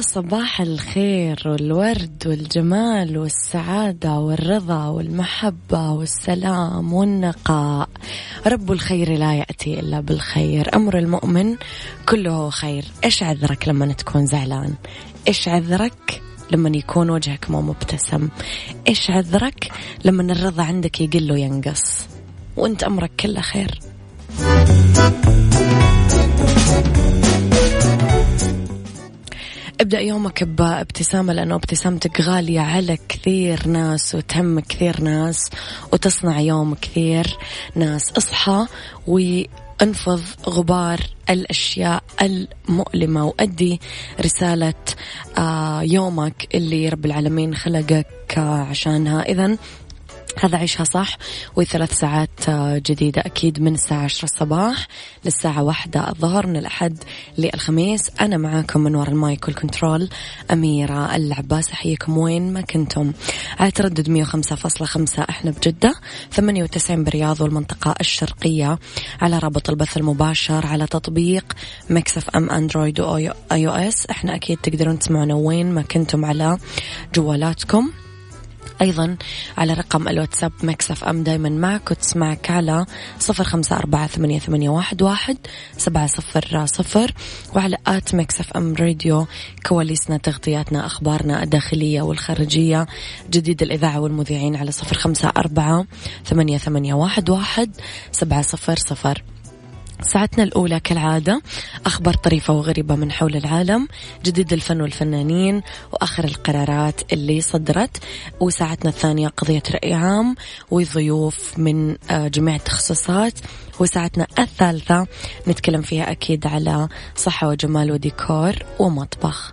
صباح الخير والورد والجمال والسعادة والرضا والمحبة والسلام والنقاء. رب الخير لا يأتي إلا بالخير. أمر المؤمن كله خير. إيش عذرك لما تكون زعلان؟ إيش عذرك لما يكون وجهك مو مبتسم؟ إيش عذرك لما الرضا عندك يقل وينقص؟ وأنت أمرك كله خير. ابدأ يومك بابتسامة لأنه ابتسامتك غالية على كثير ناس وتهم كثير ناس وتصنع يوم كثير ناس. اصحى وانفض غبار الأشياء المؤلمة وأدي رسالة آه، يومك اللي رب العالمين خلقك عشانها. إذا هذا عيشها صح وثلاث ساعات آه، جديدة أكيد من الساعة عشرة الصباح للساعة واحدة الظهر من الأحد للخميس. أنا معاكم من وراء المايك والكنترول أميرة العباس أحييكم وين ما كنتم. على تردد مية وخمسة فاصلة خمسة إحنا بجدة ثمانية وتسعين برياض والمنطقة الشرقية. على رابط البث المباشر على تطبيق ميكس إف أم أندرويد وآي أو إس إحنا أكيد تقدرون تسمعونا وين ما كنتم على جوالاتكم. أيضا على رقم الواتساب ميكس إف أم دايما معك وتسمعك على صفر خمسة أربعة ثمانية, ثمانية واحد, واحد سبعة صفر صفر وعلى آت مكسف أم راديو كواليسنا تغطياتنا أخبارنا الداخلية والخارجية جديد الإذاعة والمذيعين على صفر خمسة أربعة ثمانية, ثمانية واحد, واحد سبعة صفر صفر. ساعتنا الأولى كالعادة أخبار طريفة وغريبة من حول العالم جديد الفن والفنانين وآخر القرارات اللي صدرت وساعتنا الثانية قضية رأي عام وضيوف من آه، جميع التخصصات وساعتنا الثالثة نتكلم فيها أكيد على صحة وجمال وديكور ومطبخ.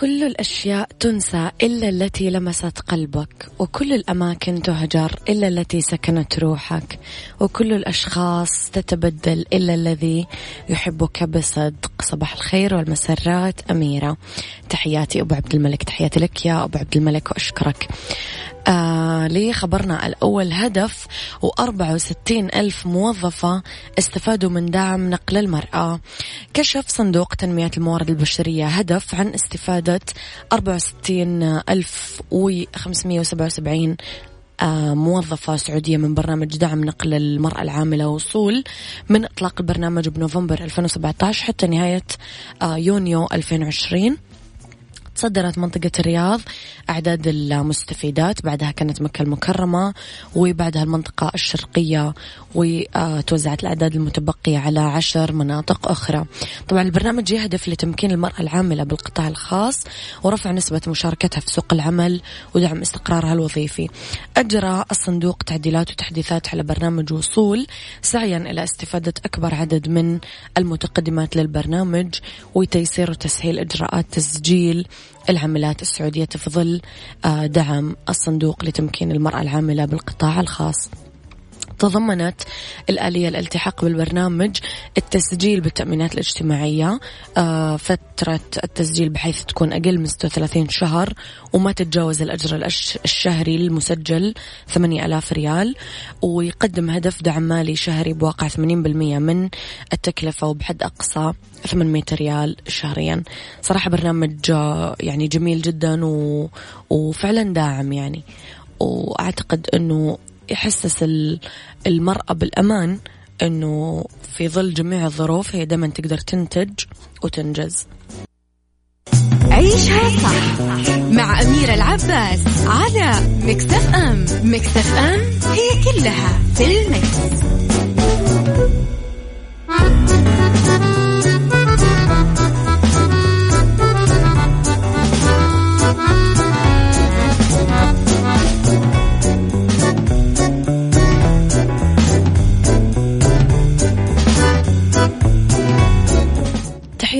كل الأشياء تنسى إلا التي لمست قلبك وكل الأماكن تهجر إلا التي سكنت روحك وكل الأشخاص تتبدل إلا الذي يحبك بصدق. صباح الخير والمسرات أميرة. تحياتي أبو عبد الملك تحياتي لك يا أبو عبد الملك وأشكرك. آه لخبرنا الأول هدف وأربعة وستين ألف موظفة استفادوا من دعم نقل المرأة. كشف صندوق تنمية الموارد البشرية هدف عن استفادة أربعة وستين ألف وخمسمية وسبعة وسبعين آه، موظفة سعودية من برنامج دعم نقل المرأة العاملة وصول من إطلاق البرنامج بنوفمبر 2017 حتى نهاية آه، يونيو 2020 تصدرت منطقة الرياض أعداد المستفيدات بعدها كانت مكة المكرمة وبعدها المنطقة الشرقية وتوزعت الأعداد المتبقية على عشر مناطق أخرى. طبعا البرنامج يهدف لتمكين المرأة العاملة بالقطاع الخاص ورفع نسبة مشاركتها في سوق العمل ودعم استقرارها الوظيفي. أجرى الصندوق تعديلات وتحديثات على برنامج وصول سعيا إلى استفادة أكبر عدد من المتقدمات للبرنامج وتيسير وتسهيل إجراءات تسجيل العاملات السعودية ظل آه، دعم الصندوق لتمكين المرأة العاملة بالقطاع الخاص. تضمنت الآلية الالتحاق بالبرنامج التسجيل بالتأمينات الاجتماعية آه، فترة التسجيل بحيث تكون أقل من 36 شهر وما تتجاوز الأجر الشهري المسجل 8000 ريال ويقدم هدف دعم مالي شهري بواقع 80% من التكلفة وبحد أقصى 800 ريال شهريا. صراحة برنامج آه، يعني جميل جدا و... وفعلا داعم يعني. وأعتقد أنه يحسس المرأة بالأمان أنه في ظل جميع الظروف هي دائما تقدر تنتج وتنجز عيشها صح مع أميرة العباس على مكتف أم مكتف أم هي كلها في المكس.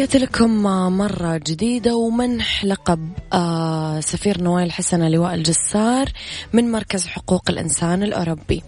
تحياتي لكم مرة جديدة ومنح لقب آه، سفير نوايا حسنة لوائل جسار من مركز حقوق الإنسان الأوروبي.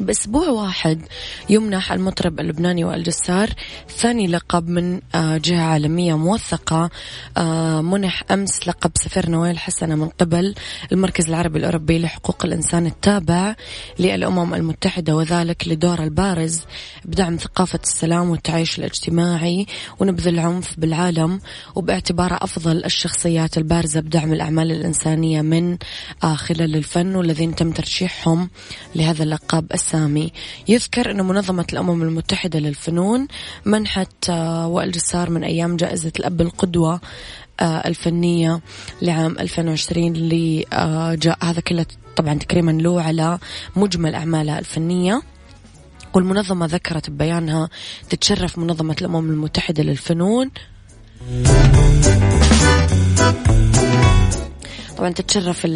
بأسبوع واحد يمنح المطرب اللبناني وائل جسار ثاني لقب من آه، جهة عالمية موثقة آه، منح أمس لقب سفير نوايا حسنة من قبل المركز العربي الأوروبي لحقوق الإنسان التابع للأمم المتحدة وذلك لدوره البارز بدعم ثقافة السلام والتعايش الاجتماعي ونبذ العنف بالعالم وباعتباره أفضل الشخصيات البارزة بدعم الأعمال الإنسانية من آه، خلال الفن والذين تم ترشيحهم لهذا اللقب السامي يذكر أن منظمة الأمم المتحدة للفنون منحت آه، وائل جسار من أيام جائزة الأب القدوة آه، الفنية لعام 2020 اللي جاء هذا كله طبعا تكريما له على مجمل أعمالها الفنية. والمنظمة ذكرت ببيانها تتشرف منظمة الأمم المتحدة للفنون. طبعا تتشرف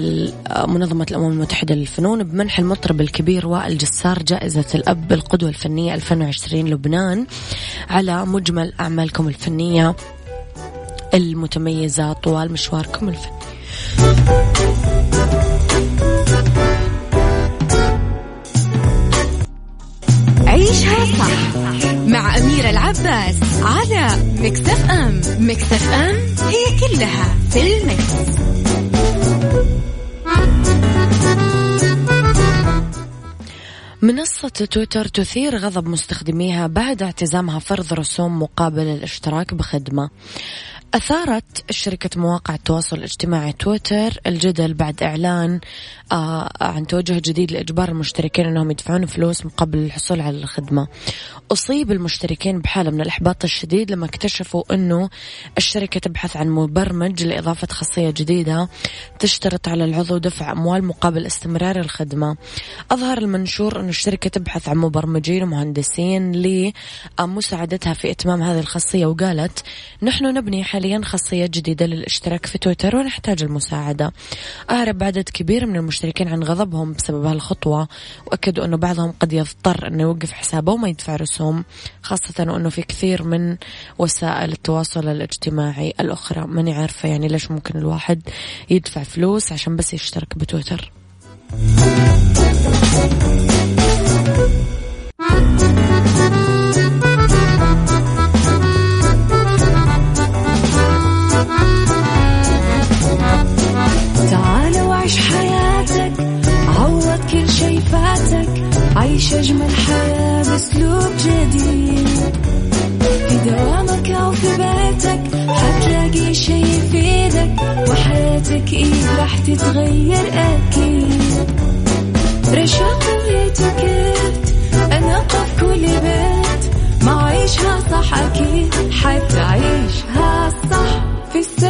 منظمة الأمم المتحدة للفنون بمنح المطرب الكبير وائل جسار جائزة الأب القدوة الفنية 2020 لبنان على مجمل أعمالكم الفنية المتميزة طوال مشواركم الفني عيشها صح مع أميرة العباس على مكتف أم مكتف أم هي كلها في المكس. منصة تويتر تثير غضب مستخدميها بعد اعتزامها فرض رسوم مقابل الاشتراك بخدمة. أثارت شركة مواقع التواصل الاجتماعي تويتر الجدل بعد إعلان آه عن توجه جديد لإجبار المشتركين أنهم يدفعون فلوس مقابل الحصول على الخدمة. أصيب المشتركين بحالة من الإحباط الشديد لما اكتشفوا أنه الشركة تبحث عن مبرمج لإضافة خاصية جديدة تشترط على العضو دفع أموال مقابل استمرار الخدمة. أظهر المنشور أن الشركة تبحث عن مبرمجين ومهندسين لمساعدتها في إتمام هذه الخاصية وقالت نحن نبني حاليا خاصية جديدة للاشتراك في تويتر ونحتاج المساعدة. أعرب عدد كبير من المشتركين عن غضبهم بسبب هالخطوة وأكدوا أنه بعضهم قد يضطر أنه يوقف حسابه وما يدفع رسوم خاصة وأنه في كثير من وسائل التواصل الاجتماعي الأخرى. ماني عارفة يعني ليش ممكن الواحد يدفع فلوس عشان بس يشترك بتويتر. أجمل حياة بأسلوب جديد. في دوامك أو في بيتك حتلاقي شي يفيدك وحياتك إيه راح تتغير أكيد. رشاق ويتوكيت أنا قف كل بيت ما عيشها صح أكيد حتعيشها صح. في السيارة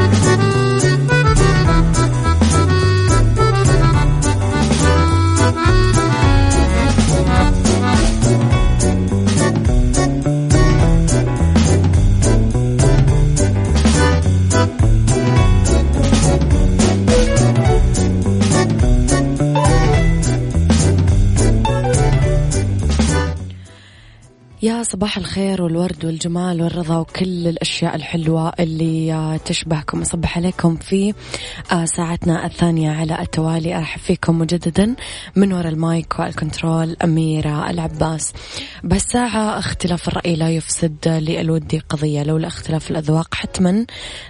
صباح الخير والورد والجمال والرضا وكل الأشياء الحلوة اللي تشبهكم. أصبح عليكم في آه، ساعتنا الثانية على التوالي. أرحب فيكم مجددا من وراء المايك والكنترول أميرة العباس. بهالساعة اختلاف الرأي لا يفسد للود قضية. لولا اختلاف الأذواق حتما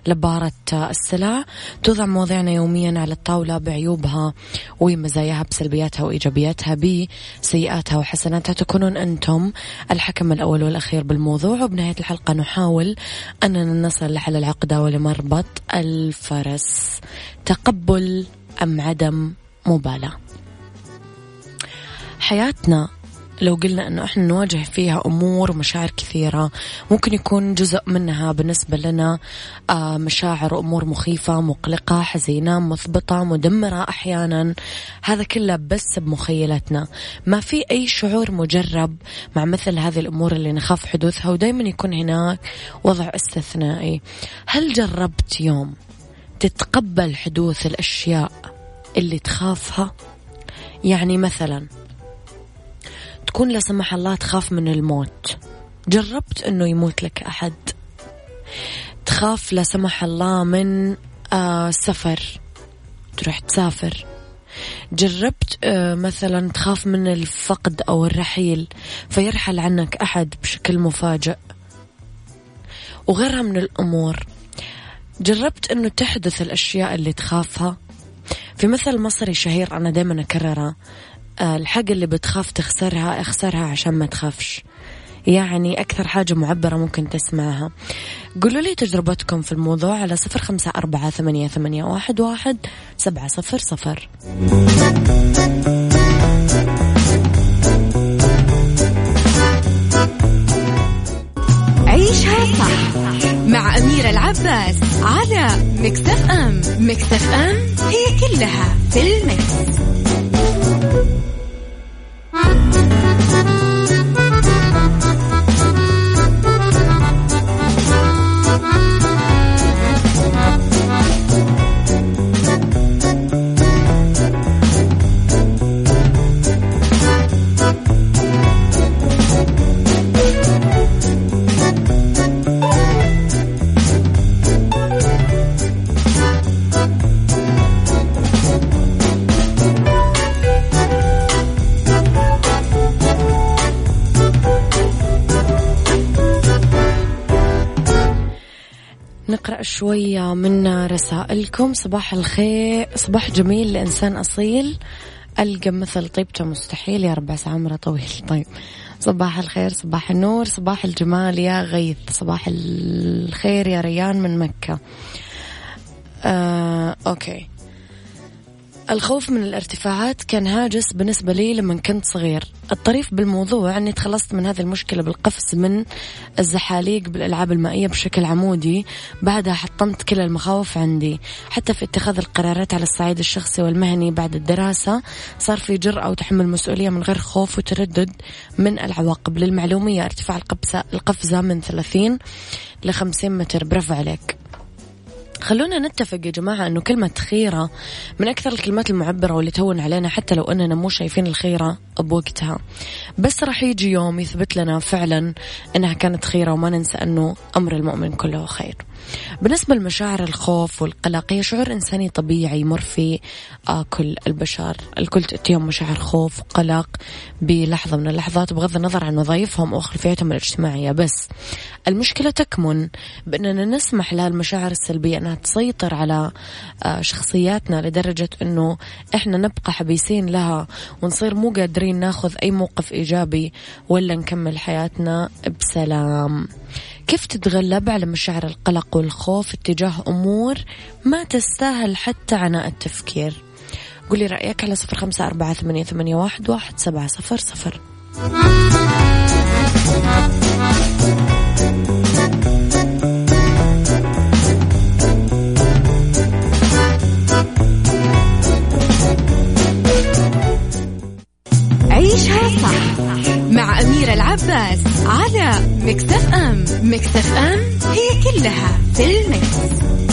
لبارت السلع. توضع مواضيعنا يوميا على الطاولة بعيوبها ومزاياها بسلبياتها وإيجابياتها بسيئاتها وحسناتها. تكونون أنتم الحكم الحكم الأول والأخير بالموضوع وبنهاية الحلقة نحاول أننا نصل لحل العقدة ولمربط الفرس. تقبل أم عدم مبالاة. حياتنا لو قلنا إنه إحنا نواجه فيها أمور ومشاعر كثيرة ممكن يكون جزء منها بالنسبة لنا آه، مشاعر وأمور مخيفة مقلقة حزينة مثبطه مدمرة أحيانا. هذا كله بس بمخيلتنا. ما في أي شعور مجرب مع مثل هذه الأمور اللي نخاف حدوثها ودائما يكون هناك وضع استثنائي. هل جربت يوم تتقبل حدوث الأشياء اللي تخافها؟ يعني مثلا تكون لا سمح الله تخاف من الموت. جربت إنه يموت لك أحد. تخاف لا سمح الله من آه سفر. تروح تسافر. جربت آه مثلا تخاف من الفقد أو الرحيل فيرحل عنك أحد بشكل مفاجئ. وغيرها من الأمور. جربت إنه تحدث الأشياء اللي تخافها. في مثل مصري شهير أنا دائما أكرره. الحاجة اللي بتخاف تخسرها اخسرها عشان ما تخافش. يعني أكثر حاجة معبرة ممكن تسمعها. قولوا لي تجربتكم في الموضوع على صفر خمسة أربعة ثمانية, ثمانية واحد, واحد سبعة صفر صفر. عيشها صح مع أميرة العباس على مكتف أم. مكتف أم هي كلها في المكس. شوية من رسائلكم. صباح الخير. صباح جميل لإنسان أصيل. ألقى مثل طيبته مستحيل. يا رب عمره طويل. طيب. صباح الخير صباح النور صباح الجمال يا غيث. صباح الخير يا ريان من مكة. آه، أوكي. الخوف من الارتفاعات كان هاجس بالنسبة لي لما كنت صغير. الطريف بالموضوع أني تخلصت من هذه المشكلة بالقفز من الزحاليق بالألعاب المائية بشكل عمودي. بعدها حطمت كل المخاوف عندي. حتى في اتخاذ القرارات على الصعيد الشخصي والمهني بعد الدراسة صار في جرأة وتحمل مسؤولية من غير خوف وتردد من العواقب. للمعلومية ارتفاع القفزة من 30 ل 50 متر. برافو عليك. خلونا نتفق يا جماعة أنه كلمة خيرة من أكثر الكلمات المعبرة واللي تهون علينا حتى لو أننا مو شايفين الخيرة بوقتها. بس راح يجي يوم يثبت لنا فعلا أنها كانت خيرة وما ننسى أنه أمر المؤمن كله خير. بالنسبة لمشاعر الخوف والقلق هي شعور إنساني طبيعي يمر في آه كل البشر. الكل تأتيهم مشاعر خوف وقلق بلحظة من اللحظات بغض النظر عن وظائفهم أو خلفيتهم الاجتماعية. بس المشكلة تكمن بأننا نسمح لها المشاعر السلبية أنها تسيطر على آه شخصياتنا لدرجة أنه إحنا نبقى حبيسين لها ونصير مو قادرين ناخذ أي موقف إيجابي ولا نكمل حياتنا بسلام. كيف تتغلب على مشاعر القلق والخوف اتجاه أمور ما تستاهل حتى عناء التفكير؟ قولي رأيك على صفر خمسة أربعة ثمانية, واحد سبعة صفر صفر. مع أميرة العباس على مكتف أم مكتف أم هي كلها في المكس.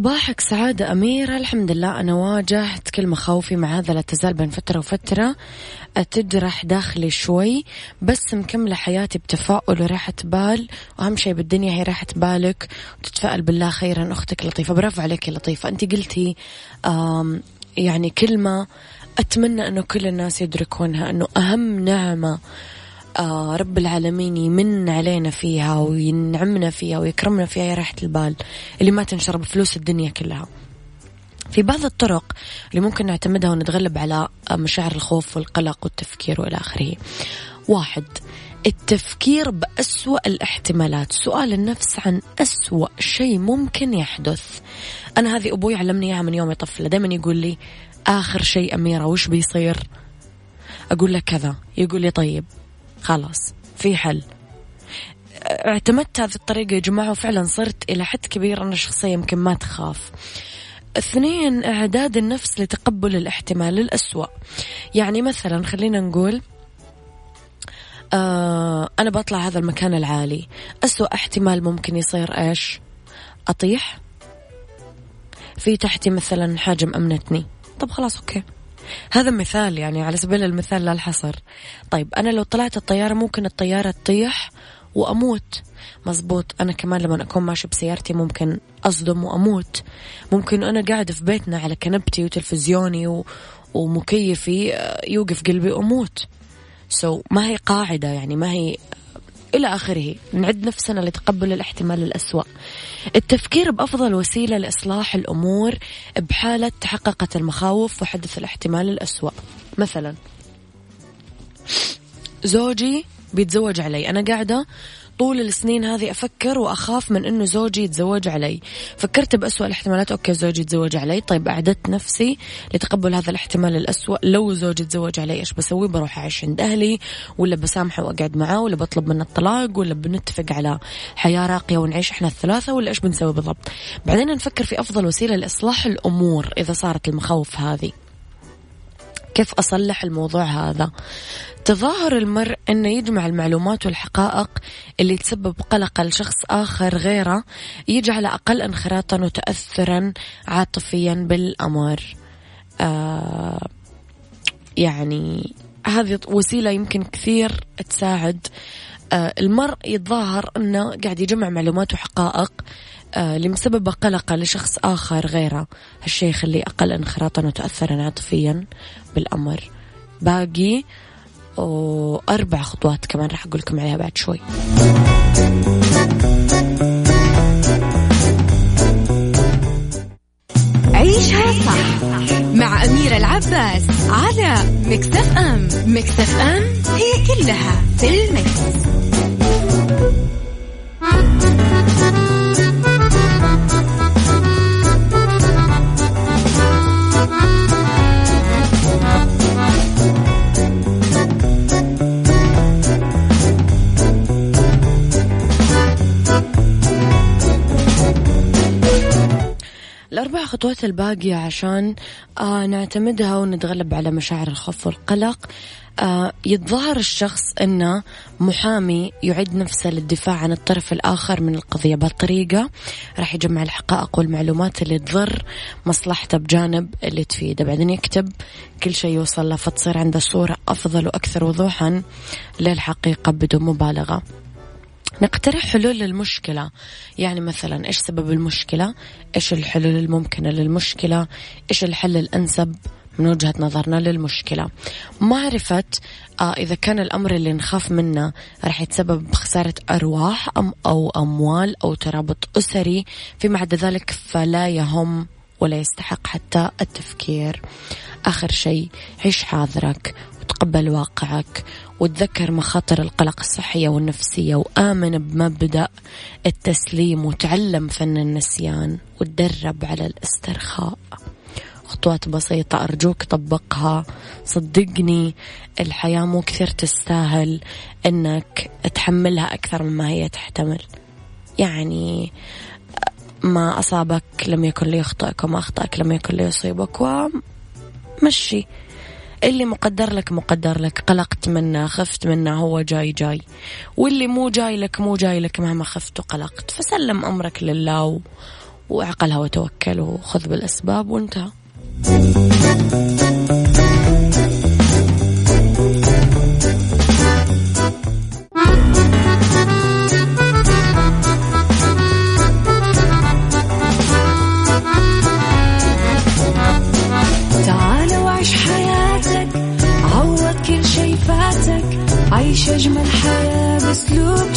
صباحك سعادة أميرة. الحمد لله أنا واجهت كل مخاوفي مع هذا لا تزال بين فترة وفترة. تجرح داخلي شوي بس مكملة حياتي بتفاؤل وراحة بال. وأهم شيء بالدنيا هي راحة بالك. وتتفائل بالله خيرا أختك لطيفة. برافو عليك يا لطيفة. أنت قلتي يعني كلمة أتمنى أنه كل الناس يدركونها أنه أهم نعمة رب العالمين يمن علينا فيها وينعمنا فيها ويكرمنا فيها يا راحة البال اللي ما تنشر بفلوس الدنيا كلها. في بعض الطرق اللي ممكن نعتمدها ونتغلب على مشاعر الخوف والقلق والتفكير والى آخره. واحد التفكير بأسوأ الاحتمالات. سؤال النفس عن أسوأ شيء ممكن يحدث. أنا هذه أبوي علمني إياها من يوم طفلة دائما يقول لي آخر شيء أميرة وش بيصير؟ أقول له كذا. يقول لي طيب خلاص في حل. اعتمدت هذه الطريقة يا جماعة وفعلا صرت إلى حد كبير. أنا شخصية يمكن ما تخاف. اثنين إعداد النفس لتقبل الاحتمال الأسوأ. يعني مثلا خلينا نقول آه أنا بطلع هذا المكان العالي. أسوأ احتمال ممكن يصير إيش؟ أطيح. في تحتي مثلا حاجة مأمنتني طب خلاص أوكي. هذا مثال يعني على سبيل المثال لا الحصر. طيب أنا لو طلعت الطيارة ممكن الطيارة تطيح وأموت. مزبوط أنا كمان لما أكون ماشي بسيارتي ممكن أصدم وأموت. ممكن أنا قاعدة في بيتنا على كنبتي وتلفزيوني و... ومكيفي آه، يوقف قلبي وأموت. سو so, ما هي قاعدة يعني ما هي إلى آخره. نعد نفسنا لتقبل الاحتمال الأسوأ. التفكير بأفضل وسيلة لإصلاح الأمور بحالة تحققت المخاوف وحدث الاحتمال الأسوأ. مثلا زوجي بيتزوج علي. أنا قاعدة طول السنين هذه أفكر وأخاف من أنه زوجي يتزوج علي. فكرت بأسوأ الاحتمالات. أوكي زوجي يتزوج علي. طيب أعددت نفسي لتقبل هذا الاحتمال الأسوأ. لو زوجي يتزوج علي إيش بسوي؟ بروح أعيش عند أهلي ولا بسامحه وأقعد معاه ولا بطلب منه الطلاق ولا بنتفق على حياة راقية ونعيش إحنا الثلاثة ولا إيش بنسوي بالضبط؟ بعدين نفكر في أفضل وسيلة لإصلاح الأمور إذا صارت المخاوف هذه. كيف أصلح الموضوع هذا. تظاهر المرء أنه يجمع المعلومات والحقائق اللي تسبب قلق لشخص آخر غيره يجعل أقل انخراطا وتأثرا عاطفيا بالأمر. آه يعني هذه وسيلة يمكن كثير تساعد. آه المرء يتظاهر أنه قاعد يجمع معلومات وحقائق آه لمسبب قلقه لشخص آخر غيره هالشيء يخليه أقل انخراطا وتأثرا عاطفيا بالأمر. باقي وأربع خطوات كمان راح أقول لكم عليها بعد شوي. عيشها صح مع أميرة العباس على مكتف أم. مكتف أم هي كلها في المكس. الأربع خطوات الباقية عشان آه نعتمدها ونتغلب على مشاعر الخوف والقلق. آه يتظاهر الشخص أنه محامي يعد نفسه للدفاع عن الطرف الآخر من القضية بهالطريقة. راح يجمع الحقائق والمعلومات اللي تضر مصلحته بجانب اللي تفيده. بعدين يكتب كل شيء يوصل له فتصير عنده صورة أفضل وأكثر وضوحا للحقيقة بدون مبالغة. نقترح حلول للمشكلة. يعني مثلا إيش سبب المشكلة؟ إيش الحلول الممكنة للمشكلة؟ إيش الحل الأنسب من وجهة نظرنا للمشكلة؟ معرفة آه إذا كان الأمر اللي نخاف منه راح يتسبب بخسارة أرواح أم أو أموال أو ترابط أسري فيما عدا ذلك فلا يهم ولا يستحق حتى التفكير. آخر شيء عيش حاضرك وتقبل واقعك وتذكر مخاطر القلق الصحية والنفسية وآمن بمبدأ التسليم وتعلم فن النسيان وتدرب على الاسترخاء. خطوات بسيطة أرجوك طبقها. صدقني الحياة مو كثير تستاهل أنك تحملها أكثر مما هي تحتمل. يعني ما أصابك لم يكن ليخطئك وما أخطأك لم يكن ليصيبك ومشي. اللي مقدر لك مقدر لك قلقت منه خفت منه هو جاي جاي. واللي مو جاي لك مو جاي لك مهما خفت وقلقت. فسلم أمرك لله و... وعقلها وتوكل وخذ بالأسباب وانتهى.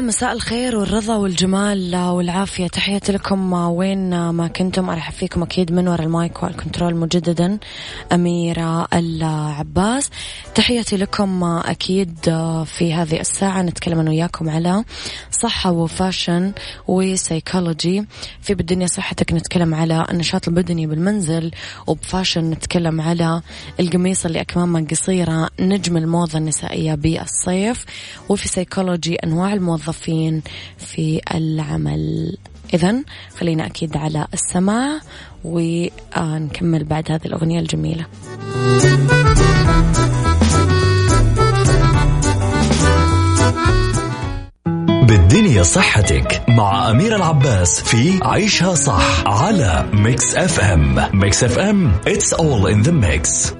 يا مساء الخير والرضا والجمال والعافية. تحياتي لكم. وين ما كنتم؟ أرحب فيكم أكيد من وراء المايك والكنترول مجددا أميرة العباس. تحياتي لكم أكيد في هذه الساعة. نتكلم أنا وياكم على صحة و fashion وسايكولوجي. في بالدنيا صحتك نتكلم على النشاط البدني بالمنزل وب fashion نتكلم على القميص اللي أكمامه قصيرة نجم الموضة النسائية بالصيف. وفي سيكولوجي أنواع الموظفين في العمل. إذا خلينا أكيد على السماع ونكمل بعد هذه الأغنية الجميلة. بالدنيا صحتك مع أمير العباس في عيشها صح على ميكس اف ام ميكس اف ام it's all in the mix.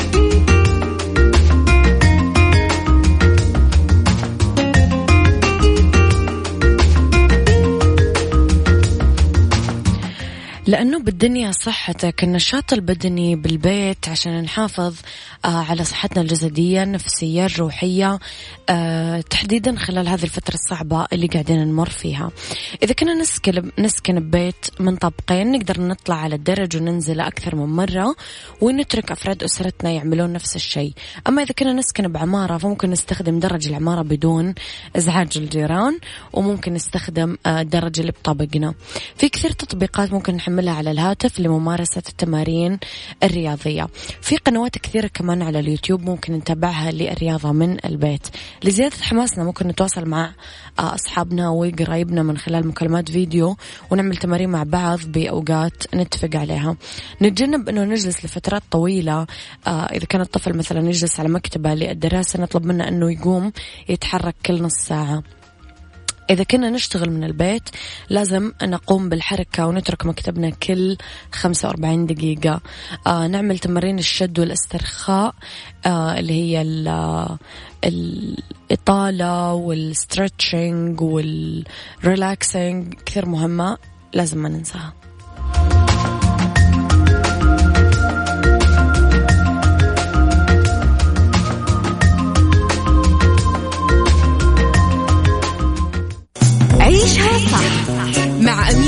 بالدنيا صحتك النشاط البدني بالبيت عشان نحافظ آه على صحتنا الجسدية النفسية الروحية آه تحديدا خلال هذه الفترة الصعبة اللي قاعدين نمر فيها. إذا كنا نسكن نسكن ببيت من طبقين نقدر نطلع على الدرج وننزل أكثر من مرة ونترك أفراد أسرتنا يعملون نفس الشيء. أما إذا كنا نسكن بعمارة فممكن نستخدم درج العمارة بدون إزعاج الجيران وممكن نستخدم آه الدرج اللي بطابقنا في كثير تطبيقات ممكن نحملها على الهاتف لممارسة التمارين الرياضية. في قنوات كثيرة كمان على اليوتيوب ممكن نتابعها للرياضة من البيت. لزيادة حماسنا ممكن نتواصل مع أصحابنا وقرايبنا من خلال مكالمات فيديو ونعمل تمارين مع بعض بأوقات نتفق عليها. نتجنب أنه نجلس لفترات طويلة إذا كان الطفل مثلا يجلس على مكتبة للدراسة نطلب منه أنه يقوم يتحرك كل نص ساعة. إذا كنا نشتغل من البيت لازم نقوم بالحركة ونترك مكتبنا كل 45 دقيقة. آه نعمل تمارين الشد والإسترخاء آه اللي هي الإطالة وال stretching وال relaxing كثير مهمة لازم ما ننساها.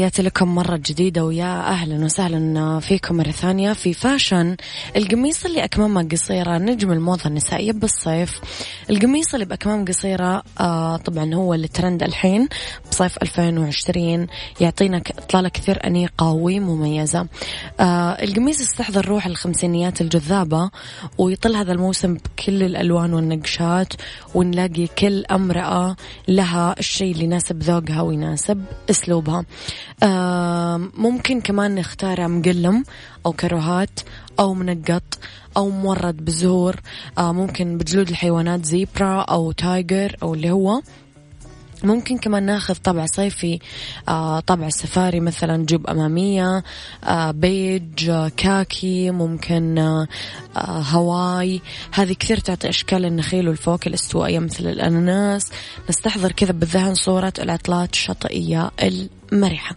وتحياتي لكم مرة جديدة ويا أهلا وسهلا فيكم مرة ثانية في فاشن. القميص اللي أكمامه قصيرة نجم الموضة النسائية بالصيف. القميص اللي بأكمام قصيرة آه طبعا هو الترند الحين بصيف 2020 يعطينا إطلالة كثير أنيقة ومميزة. آه القميص يستحضر روح الخمسينيات الجذابة ويطل هذا الموسم بكل الألوان والنقشات ونلاقي كل أمرأة لها الشيء اللي يناسب ذوقها ويناسب أسلوبها. ممكن كمان نختار مقلم أو كروهات أو منقط أو مورد بزهور. آه ممكن بجلود الحيوانات zebra أو tiger أو اللي هو. ممكن كمان ناخذ طابع صيفي آه طابع السفاري مثلا جيوب أمامية آه بيج كاكي ممكن هواي. هذه كثير تعطي أشكال النخيل والفواكه الاستوائية مثل الأناناس. نستحضر كذا بالذهن صورة العطلات الشاطئية المرحة.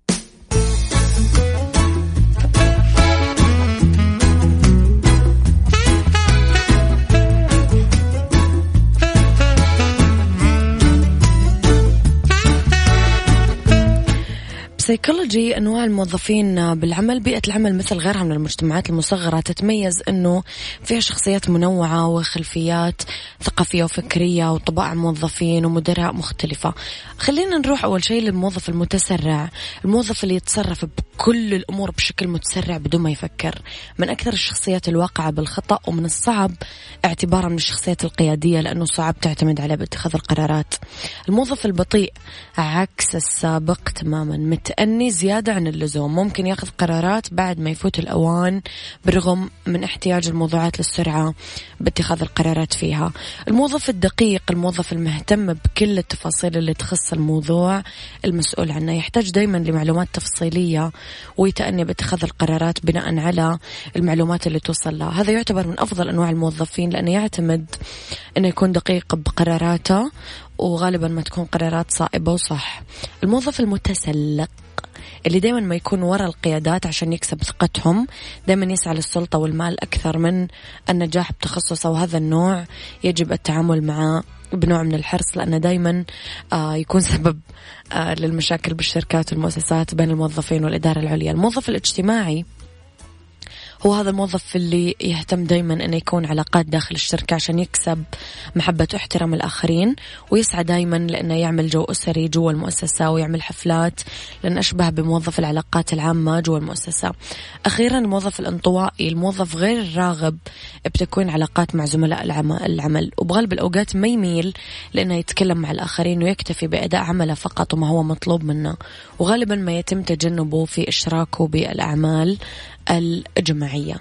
سيكولوجي أنواع الموظفين بالعمل بيئة العمل مثل غيرها من المجتمعات المصغرة تتميز إنه فيها شخصيات منوعة وخلفيات ثقافية وفكرية وطباع موظفين ومدراء مختلفة. خلينا نروح أول شيء للموظف المتسرع. الموظف اللي يتصرف بكل الأمور بشكل متسرع بدون ما يفكر. من أكثر الشخصيات الواقعة بالخطأ ومن الصعب اعتبارا من الشخصيات القيادية لأنه صعب تعتمد عليه باتخاذ القرارات. الموظف البطيء عكس السابق تماما مت أني زيادة عن اللزوم. ممكن ياخذ قرارات بعد ما يفوت الأوان بالرغم من احتياج الموضوعات للسرعة باتخاذ القرارات فيها. الموظف الدقيق الموظف المهتم بكل التفاصيل اللي تخص الموضوع المسؤول عنه يحتاج دايما لمعلومات تفصيلية ويتأني باتخاذ القرارات بناء على المعلومات اللي توصل لها هذا يعتبر من أفضل أنواع الموظفين لأنه يعتمد أنه يكون دقيق بقراراته وغالبا ما تكون قرارات صائبة وصح. الموظف المتسلق اللي دائما ما يكون وراء القيادات عشان يكسب ثقتهم دائما يسعى للسلطة والمال أكثر من النجاح بتخصصه. وهذا النوع يجب التعامل معه بنوع من الحرص لأنه دايما آه يكون سبب آه للمشاكل بالشركات والمؤسسات بين الموظفين والإدارة العليا. الموظف الاجتماعي هو هذا الموظف اللي يهتم دائما أنه يكون علاقات داخل الشركة عشان يكسب محبة واحترام الآخرين ويسعى دائما لأنه يعمل جو أسري جوا المؤسسة ويعمل حفلات لأن أشبه بموظف العلاقات العامة جوا المؤسسة. أخيرا الموظف الانطوائي الموظف غير الراغب بتكوين علاقات مع زملاء العمل. وبغالب الأوقات ما يميل لأنه يتكلم مع الآخرين ويكتفي بأداء عمله فقط وما هو مطلوب منه. وغالبا ما يتم تجنبه في إشراكه بالأعمال الجماعية